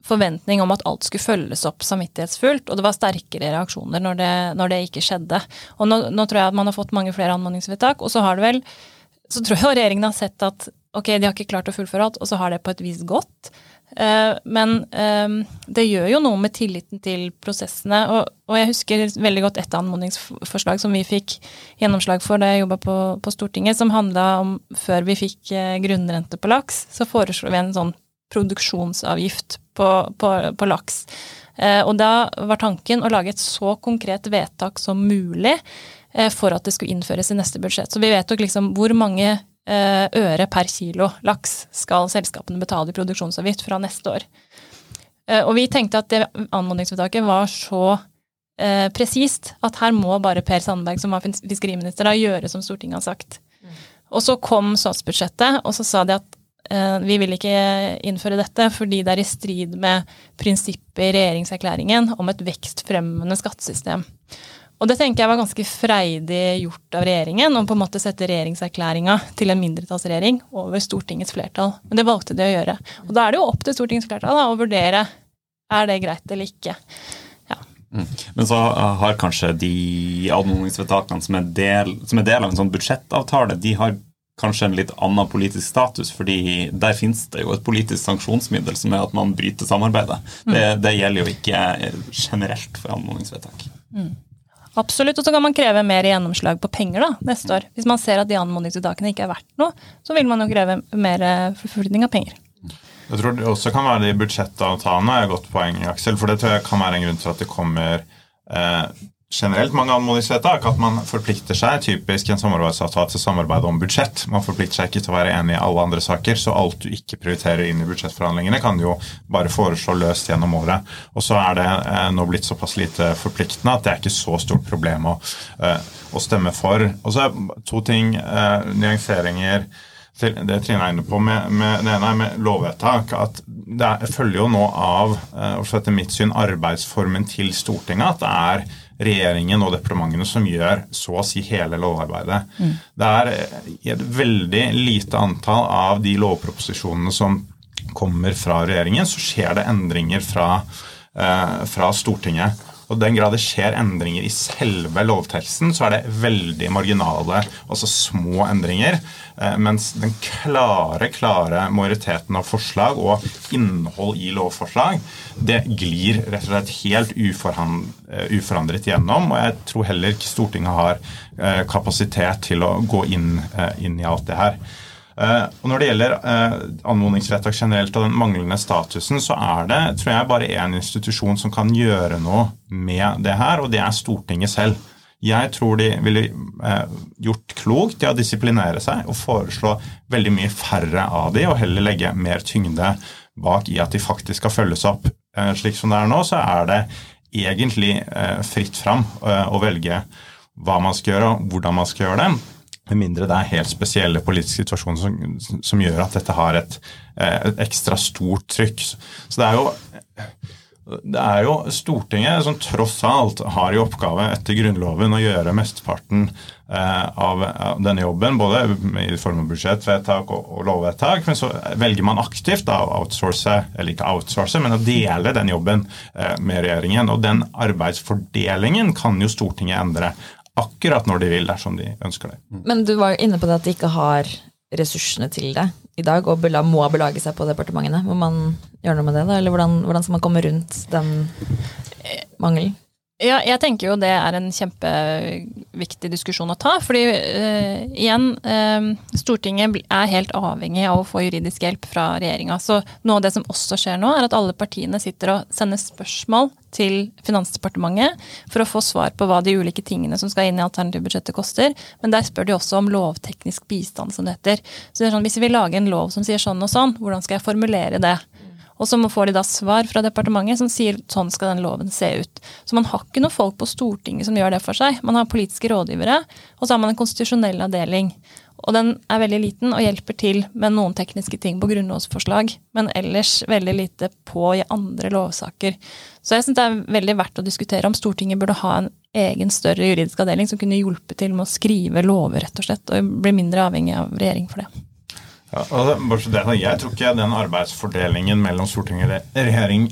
forventning om at alt skulle følges opp samvittighetsfullt, og det var sterkere reaksjoner når det, når det ikke skjedde. Og nå, nå, tror jeg at man har fått mange flere anmodningsvedtak, og så har det vel så tror jeg regjeringen har sett at ok, de har ikke klart å fullføre alt, og så har det på et vis gått. Uh, men uh, det gjør jo noe med tilliten til prosessene. Og, og, jeg husker veldig godt et anmodningsforslag som vi fikk gjennomslag for da jeg jobba på, på, Stortinget, som handla om før vi fikk uh, grunnrente på laks, så foreslo vi en sånn produksjonsavgift på, på, på laks. Eh, og da var tanken å lage et så konkret vedtak som mulig eh, for at det skulle innføres i neste budsjett. Så vi vet jo liksom hvor mange eh, øre per kilo laks skal selskapene betale i produksjonsavgift fra neste år. Og vi tenkte at det anmodningsvedtaket var så presist at her må bare Per Sandberg, som var fiskeriminister, da gjøre som Stortinget har sagt. Mm. Og så kom statsbudsjettet, og så sa de at vi vil ikke innføre dette fordi det er i strid med prinsippet i regjeringserklæringen om et vekstfremmende skattesystem. Og det tenker jeg var ganske freidig gjort av regjeringen, å på en måte sette regjeringserklæringa til en mindretallsregjering over Stortingets flertall. Men det valgte de å gjøre. Og da er det jo opp til Stortingets flertall da, å vurdere er det greit eller ikke. Mm. Men så har kanskje de anmodningsvedtakene som, som er del av en sånn budsjettavtale, de har kanskje en litt annen politisk status, fordi der finnes det jo et politisk sanksjonsmiddel som er at man bryter samarbeidet. Mm. Det, det, gjelder jo ikke generelt for anmodningsvedtak. Mm. Absolutt, og så kan man kreve mer gjennomslag på penger da, neste år. Hvis man ser at de anmodningsvedtakene ikke er verdt noe, så vil man jo kreve mer forflytning av penger. Jeg tror det også kan være de budsjettavtalene er et godt poeng, Aksel. For det tror jeg kan være en grunn til at det kommer eh, generelt mange anmodningsvedtak. At man forplikter seg, typisk en samarbeidsavtale til samarbeid om budsjett. Man forplikter seg ikke til å være enig i alle andre saker, så alt du ikke prioriterer inn i budsjettforhandlingene, kan du jo bare foreslå løst gjennom året. Og så er det eh, nå blitt såpass lite forpliktende at det er ikke så stort problem å, eh, å stemme for. Og så er to ting, eh, nyanseringer til det Trine er inne på med, med, det ene er med lovvedtak. at Det er, følger jo nå av og etter mitt syn, arbeidsformen til Stortinget. At det er regjeringen og departementene som gjør så å si hele lovarbeidet. Mm. Det er i eh, et veldig lite antall av de lovproposisjonene som kommer fra regjeringen, så skjer det endringer fra, eh, fra Stortinget. Og den grad det skjer endringer i selve lovteksten, så er det veldig marginale, altså små endringer. Eh, mens den klare, klare majoriteten av forslag og innhold i lovforslag, det glir rett og slett helt eh, uforandret gjennom. Og jeg tror heller ikke Stortinget har eh, kapasitet til å gå inn, inn i alt det her. Eh, og Når det gjelder eh, anmodningsvedtak generelt og den manglende statusen, så er det tror jeg, bare én institusjon som kan gjøre noe med det her, og det er Stortinget selv. Jeg tror de ville eh, gjort klokt i å disiplinere seg og foreslå veldig mye færre av de, og heller legge mer tyngde bak i at de faktisk skal følges opp. Slik som det er nå, så er det egentlig fritt fram å velge hva man skal gjøre og hvordan man skal gjøre det. Med mindre det er helt spesielle politiske situasjoner som, som gjør at dette har et, eh, et, ekstra stort trykk. Så det er jo det er jo Stortinget som tross alt har i oppgave etter Grunnloven å gjøre mesteparten eh, av denne jobben, både i form av budsjettvedtak og, og lovvedtak. Men så velger man aktivt å outsource, eller ikke outsource, men å dele den jobben eh, med regjeringen. Og den arbeidsfordelingen kan jo Stortinget endre akkurat når de vil, dersom de ønsker det. Men du var jo inne på det at de ikke har ressursene til det i dag, og må belage seg på departementene. Må man gjøre noe med det, da? Eller hvordan, hvordan skal man komme rundt den mangelen? Ja, jeg tenker jo det er en kjempeviktig diskusjon å ta. fordi uh, igjen, uh, Stortinget er helt avhengig av å få juridisk hjelp fra regjeringa. Så noe av det som også skjer nå, er at alle partiene sitter og sender spørsmål til Finansdepartementet for å få svar på hva de ulike tingene som skal inn i alternativbudsjettet koster. Men der spør de også om lovteknisk bistand, som det heter. Så det er sånn, Hvis vi vil lage en lov som sier sånn og sånn, hvordan skal jeg formulere det? Og så får de da svar fra departementet som sier sånn skal den loven se ut. Så man har ikke noen folk på Stortinget som gjør det for seg. Man har politiske rådgivere, og så har man en konstitusjonell avdeling. Og den er veldig liten og hjelper til med noen tekniske ting på grunnlovsforslag, men ellers veldig lite på i andre lovsaker. Så jeg syns det er veldig verdt å diskutere om Stortinget burde ha en egen større juridisk avdeling som kunne hjulpet til med å skrive lover, rett og slett, og bli mindre avhengig av regjering for det. Ja, altså, jeg tror ikke den arbeidsfordelingen mellom storting og regjering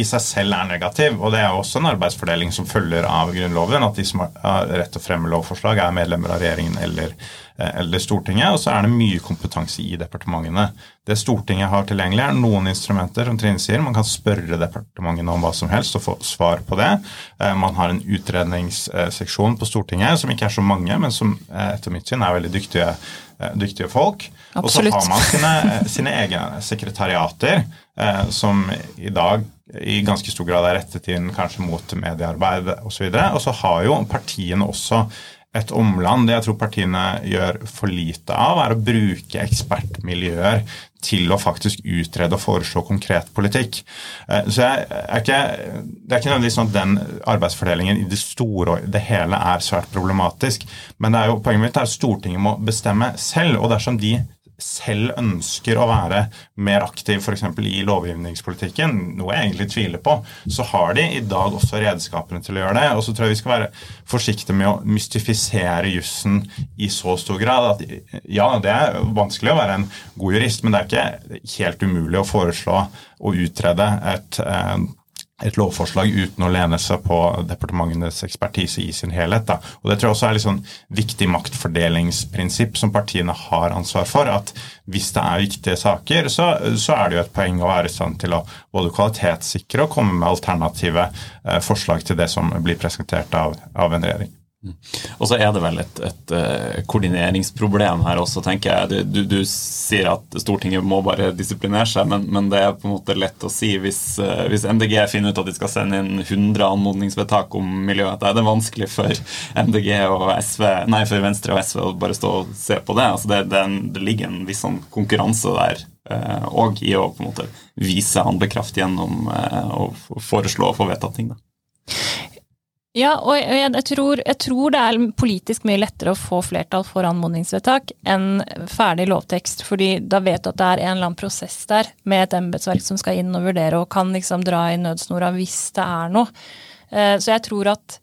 i seg selv er negativ. Og det er også en arbeidsfordeling som følger av Grunnloven. At de som har rett til å fremme lovforslag, er medlemmer av regjeringen eller, eh, eller Stortinget. Og så er det mye kompetanse i departementene. Det Stortinget har tilgjengelig, er noen instrumenter, som Trine sier. Man kan spørre departementene om hva som helst og få svar på det. Eh, man har en utredningsseksjon på Stortinget, som ikke er så mange, men som eh, etter mitt syn er veldig dyktige dyktige folk. Og så har man sine, eh, sine egne sekretariater, eh, som i dag i ganske stor grad er rettet inn kanskje mot mediearbeid osv. Og, og så har jo partiene også et omland. Det jeg tror partiene gjør for lite av, er å bruke ekspertmiljøer til å faktisk utrede og foreslå konkret politikk. Så så er ikke, Det er ikke nødvendigvis sånn at den arbeidsfordelingen i det store og det hele er svært problematisk. Men det er jo, poenget mitt er at Stortinget må bestemme selv. og dersom de selv ønsker å være mer aktiv f.eks. i lovgivningspolitikken, noe jeg egentlig tviler på, så har de i dag også redskapene til å gjøre det. Og så tror jeg vi skal være forsiktige med å mystifisere jussen i så stor grad. at Ja, det er vanskelig å være en god jurist, men det er ikke helt umulig å foreslå å utrede et eh, et lovforslag uten å lene seg på departementenes ekspertise i sin helhet. Da. Og Det tror jeg også er et sånn viktig maktfordelingsprinsipp som partiene har ansvar for. At hvis det er viktige saker, så, så er det jo et poeng å være i stand til å både kvalitetssikre og komme med alternative eh, forslag til det som blir presentert av, av en regjering. Og så er det vel et, et uh, koordineringsproblem her også, tenker jeg. Du, du, sier at Stortinget må bare disiplinere seg, men, men det er på en måte lett å si hvis, uh, hvis, MDG finner ut at de skal sende inn 100 anmodningsvedtak om miljøet. Da er det vanskelig for MDG og SV, nei, for Venstre og SV å bare stå og se på det. Altså det, det, det ligger en viss sånn konkurranse der òg uh, i å på en måte vise handlekraft gjennom å foreslå å få vedtatt ting. da. Ja, og jeg, jeg, tror, jeg, tror, det er politisk mye lettere å få flertall for anmodningsvedtak enn ferdig lovtekst, fordi da vet du at det er en eller annen prosess der med et embetsverk som skal inn og vurdere og kan liksom dra i nødsnora hvis det er noe. Eh, så jeg tror at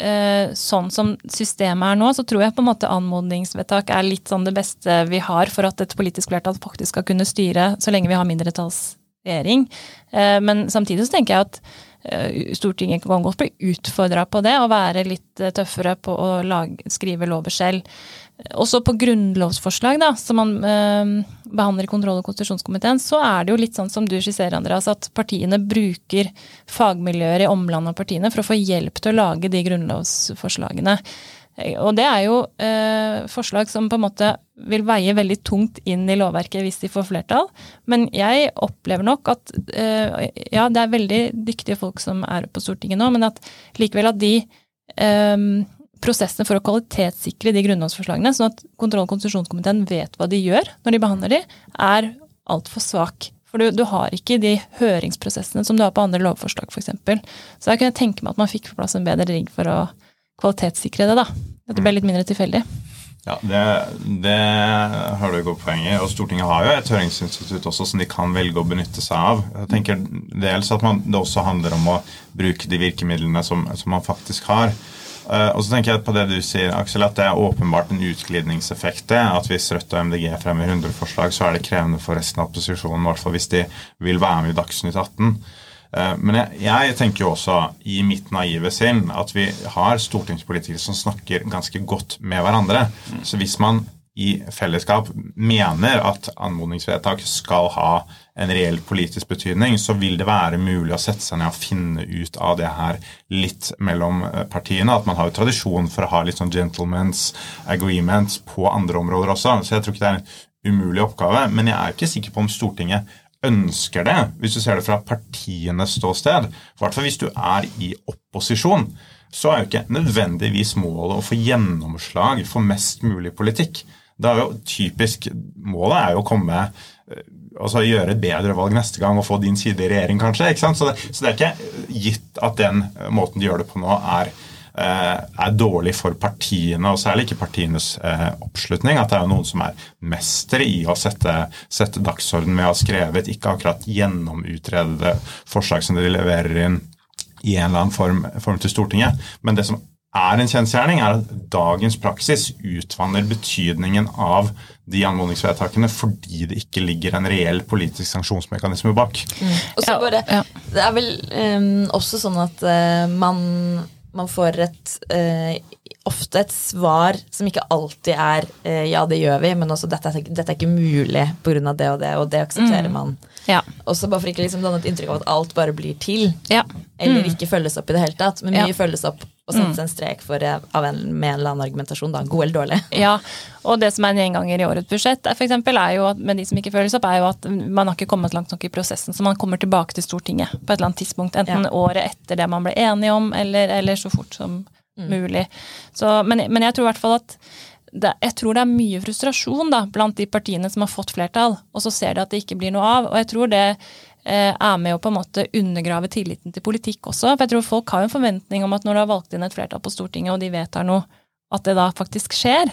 eh, sånn som systemet er nå, så tror jeg på en måte anmodningsvedtak er litt sånn det beste vi har for at et politisk flertall faktisk skal kunne styre så lenge vi har mindretallsregjering. Eh, men samtidig så tenker jeg at Stortinget kan godt bli utfordra på det, og være litt eh, tøffere på å lage, skrive lover selv. Også på grunnlovsforslag, da, som man eh, behandler i kontroll- og konstitusjonskomiteen, så er det jo litt sånn som du skisserer, Andreas, at partiene bruker fagmiljøer i omlandet av partiene for å få hjelp til å lage de grunnlovsforslagene. Og det er jo eh, forslag som på en måte vil veie veldig tungt inn i lovverket hvis de får flertall. Men jeg opplever nok at eh, ja, det er veldig dyktige folk som er på Stortinget nå, men at likevel at de eh, prosessene for å kvalitetssikre de grunnlovsforslagene, sånn at kontroll- og konstitusjonskomiteen vet hva de gjør når de behandler de, er altfor svak. For du, du, har ikke de høringsprosessene som du har på andre lovforslag, f.eks. Så jeg kunne tenke meg at man fikk på plass en bedre rigg for å kvalitetssikre det, da. At det ble litt mindre tilfeldig. Ja, det, det har du et godt poeng i. Og Stortinget har jo et høringsinstitutt også som de kan velge å benytte seg av. Jeg tenker dels at man, Det også handler om å bruke de virkemidlene som, som man faktisk har. Uh, og så tenker jeg på det du sier, Aksel, at det er åpenbart en utglidningseffekt. At hvis Rødt og MDG fremmer 100 forslag, så er det krevende for resten av opposisjonen. I hvert fall hvis de vil være med i Dagsnytt 18. Eh, men jeg, jeg, tenker jo også i mitt naive sinn at vi har stortingspolitikere som snakker ganske godt med hverandre. Så hvis man i fellesskap mener at anmodningsvedtak skal ha en reell politisk betydning, så vil det være mulig å sette seg ned og finne ut av det her litt mellom eh, partiene. At man har jo tradisjon for å ha litt sånn gentlemen's agreements på andre områder også. Så jeg tror ikke det er en umulig oppgave. Men jeg er ikke sikker på om Stortinget ønsker det, hvis du ser det fra partienes ståsted, i hvis du er i opposisjon, så er jo ikke nødvendigvis målet å få gjennomslag for mest mulig politikk. Det er jo typisk Målet er jo å komme eh, altså gjøre et bedre valg neste gang og få din side i regjering, kanskje. ikke sant? Så det, så det er ikke gitt at den måten de gjør det på nå, er er dårlig for partiene, og særlig ikke partienes eh, oppslutning. At det er noen som er mestere i å sette, sette dagsorden med å ha skrevet ikke akkurat gjennomutredede forslag som de leverer inn i en eller annen form, form til Stortinget. Men det som er en kjensgjerning, er at dagens praksis utvanner betydningen av de anmodningsvedtakene fordi det ikke ligger en reell politisk sanksjonsmekanisme bak. Mm. Og så bare, Det er vel um, også sånn at uh, man man får et eh, ofte et svar som ikke alltid er eh, 'ja, det gjør vi', men også 'dette dette er ikke mulig pga. det og det', og det aksepterer mm. man. Ja. Også bare for ikke liksom danne et inntrykk av at alt bare blir til. Ja. Eller mm. ikke følges opp i det hele tatt. Men mye ja. følges opp og settes mm. en strek for av en, med en eller annen argumentasjon. da, God eller dårlig. Ja, og det som er en gjenganger i årets budsjett, for eksempel, er jo at, med de som ikke følges opp, er jo at man har ikke kommet langt nok i prosessen. Så man kommer tilbake til Stortinget på et eller annet tidspunkt. Enten året etter det man ble enige om, eller, eller så fort som mm. mulig. Så, men, men, jeg tror i hvert fall at det, jeg tror det er mye frustrasjon da, blant de partiene som har fått flertall, og så ser de at det ikke blir noe av. Og jeg tror det eh, er med å på en måte undergrave tilliten til politikk også. For jeg tror folk har en forventning om at når du har valgt inn et flertall på Stortinget, og de vedtar noe, at det da faktisk skjer.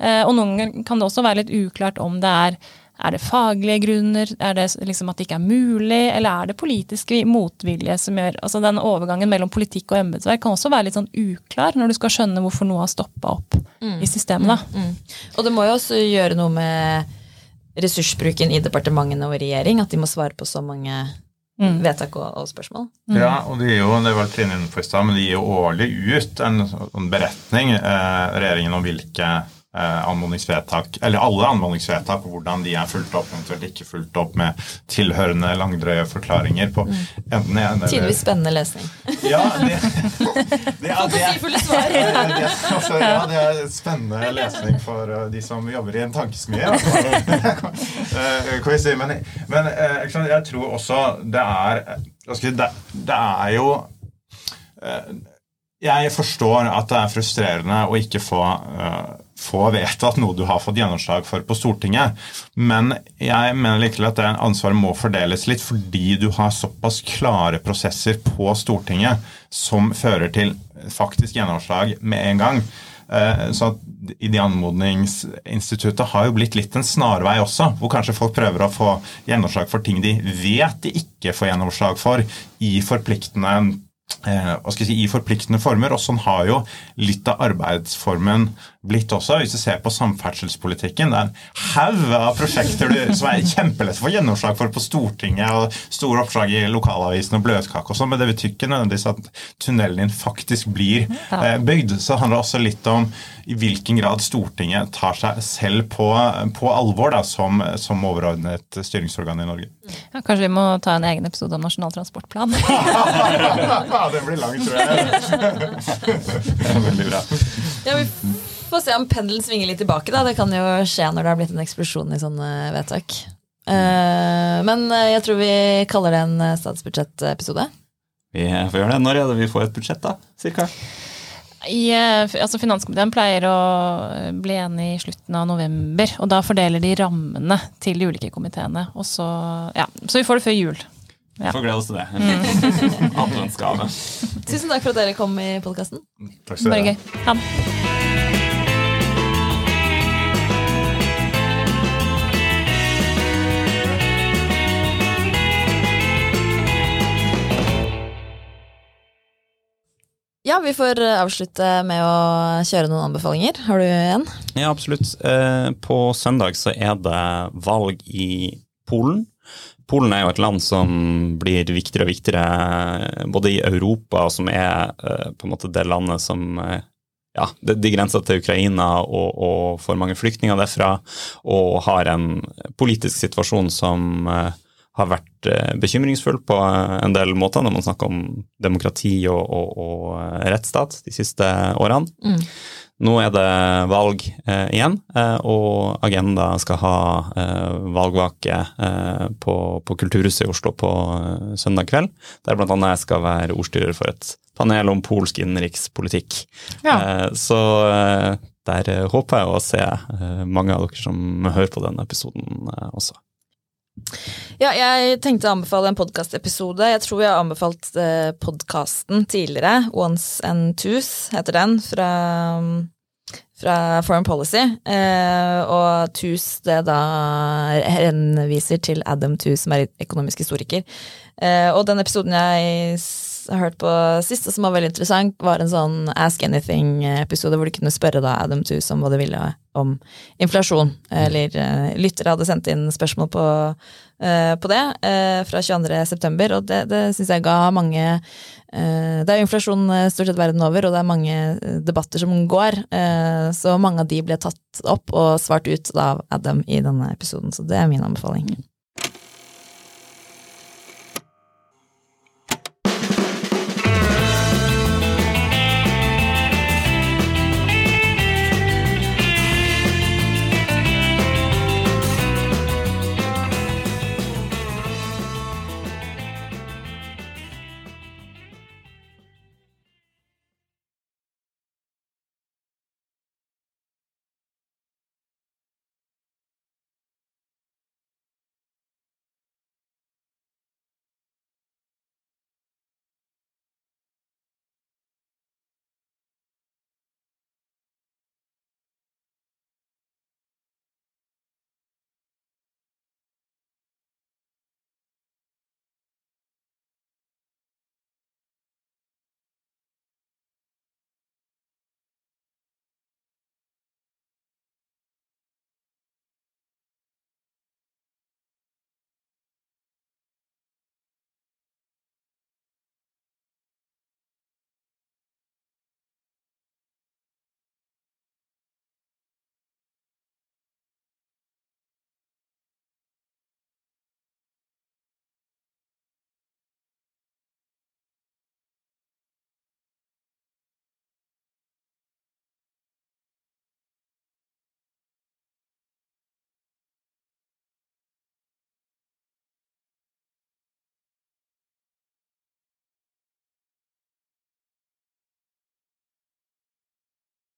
Eh, og noen ganger kan det også være litt uklart om det er er det faglige grunner? Er det liksom at det ikke er mulig? Eller er det politisk motvilje som gjør Altså den overgangen mellom politikk og embetsverk kan også være litt sånn uklar når du skal skjønne hvorfor noe har stoppa opp mm. i systemet. da. Mm. Mm. Og det må jo også gjøre noe med ressursbruken i departementene og regjering, at de må svare på så mange mm. vedtak og, og spørsmål. Mm. Ja, og de gir jo, det var Trine men de gir jo årlig ut en, en beretning, eh, regjeringen, om hvilke anmodningsvedtak, eller alle anmodningsvedtak, og hvordan de er fulgt opp, eventuelt ikke fulgt opp med tilhørende langdrøye forklaringer på enten en eller Tidvis spennende lesning. Ja, det, det, altså, ja, det er spennende lesning for uh, de som jobber i en tankesmie. Eh. Men, men eh, jeg tror også det er det, er jo eh, Jeg forstår at det er frustrerende å ikke få, eh, få vedtatt noe du har fått gjennomslag for på Stortinget, men jeg mener likevel at det ansvaret må fordeles litt fordi du har såpass klare prosesser på Stortinget som fører til faktisk gjennomslag med en gang. Eh, Så at de anmodningsinstituttet har jo blitt litt en snarvei også, hvor kanskje folk prøver å få gjennomslag for ting de vet de ikke får gjennomslag for i forpliktende eh, si, i forpliktende former. Og sånn har jo litt av arbeidsformen blitt også. Hvis du ser på samferdselspolitikken, det er en haug av prosjekter du, som er kjempelett å få gjennomslag for på Stortinget, og store oppslag i lokalavisen og bløtkake og sånn, men det betyr ikke nødvendigvis at tunnelen din faktisk blir eh, bygd. Så det handler også litt om i hvilken grad Stortinget tar seg selv på, på alvor da, som, som overordnet styringsorgan i Norge. Ja, kanskje vi må ta en egen episode om Nasjonal transportplan. Ja, den blir lang, tror jeg. Veldig bra. Ja, vi får se om pendelen svinger litt tilbake. da. Det kan jo skje når det har blitt en eksplosjon i sånne vedtak. Eh, men eh, jeg tror vi kaller det en eh, statsbudsjettepisode. Vi får gjøre det. Når er det vi får et budsjett, da? Cirka? I, eh, altså Finanskomiteen pleier å eh, bli enig i slutten av november, og da fordeler de rammene til de ulike komiteene. Og så, ja, så vi får det før jul. Ja. Får glede oss til det. En adventsgave. Tusen takk for at dere kom i podkasten. Bare gøy. Ha det. Ja, vi får eh, avslutte med å kjøre noen anbefalinger. Har du en? Ja, absolutt. Eh, På søndag så er det valg i Polen. Polen er jo et land som blir viktigere og viktigere eh, både i Europa, som er på en måte det landet som ja, de, grenser til Ukraina og, og får mange flyktninger derfra, og har en politisk situasjon som har vært eh, bekymringsfull på eh, en del måter når man snakker om demokrati og, og, og eh, rettsstat de siste årene. Mm. Nå er det valg eh, igjen, og Agenda skal ha eh, valgvake eh, på, på Kulturhuset i Oslo på søndag kveld, der annet jeg skal være ordstyrer for et panel om polsk innenrikspolitikk. Eh, så der håper jeg å se mange av dere som hører på denne episoden også. Ja, jeg tenkte å anbefale en podkastepisode. Jeg tror jeg har anbefalt eh, podkasten tidligere. Once and Twos heter den, fra, fra Foreign Policy. Eh, og Twos det da henviser til Adam Twos, som er økonomisk historiker. Eh, og den episoden jeg har hørt på sist, og som var veldig interessant, var en sånn Ask Anything-episode hvor du kunne spørre da Adam Tooze om hva de ville om inflasjon. Eller eh, lyttere hadde sendt inn spørsmål på eh, på det eh, fra 22.9, og det, det syns jeg ga mange eh, Det er jo inflasjon eh, stort sett verden over, og det er mange eh, debatter som går, eh, så mange av de ble tatt opp og svart ut av Adam i denne episoden, så det er min anbefaling.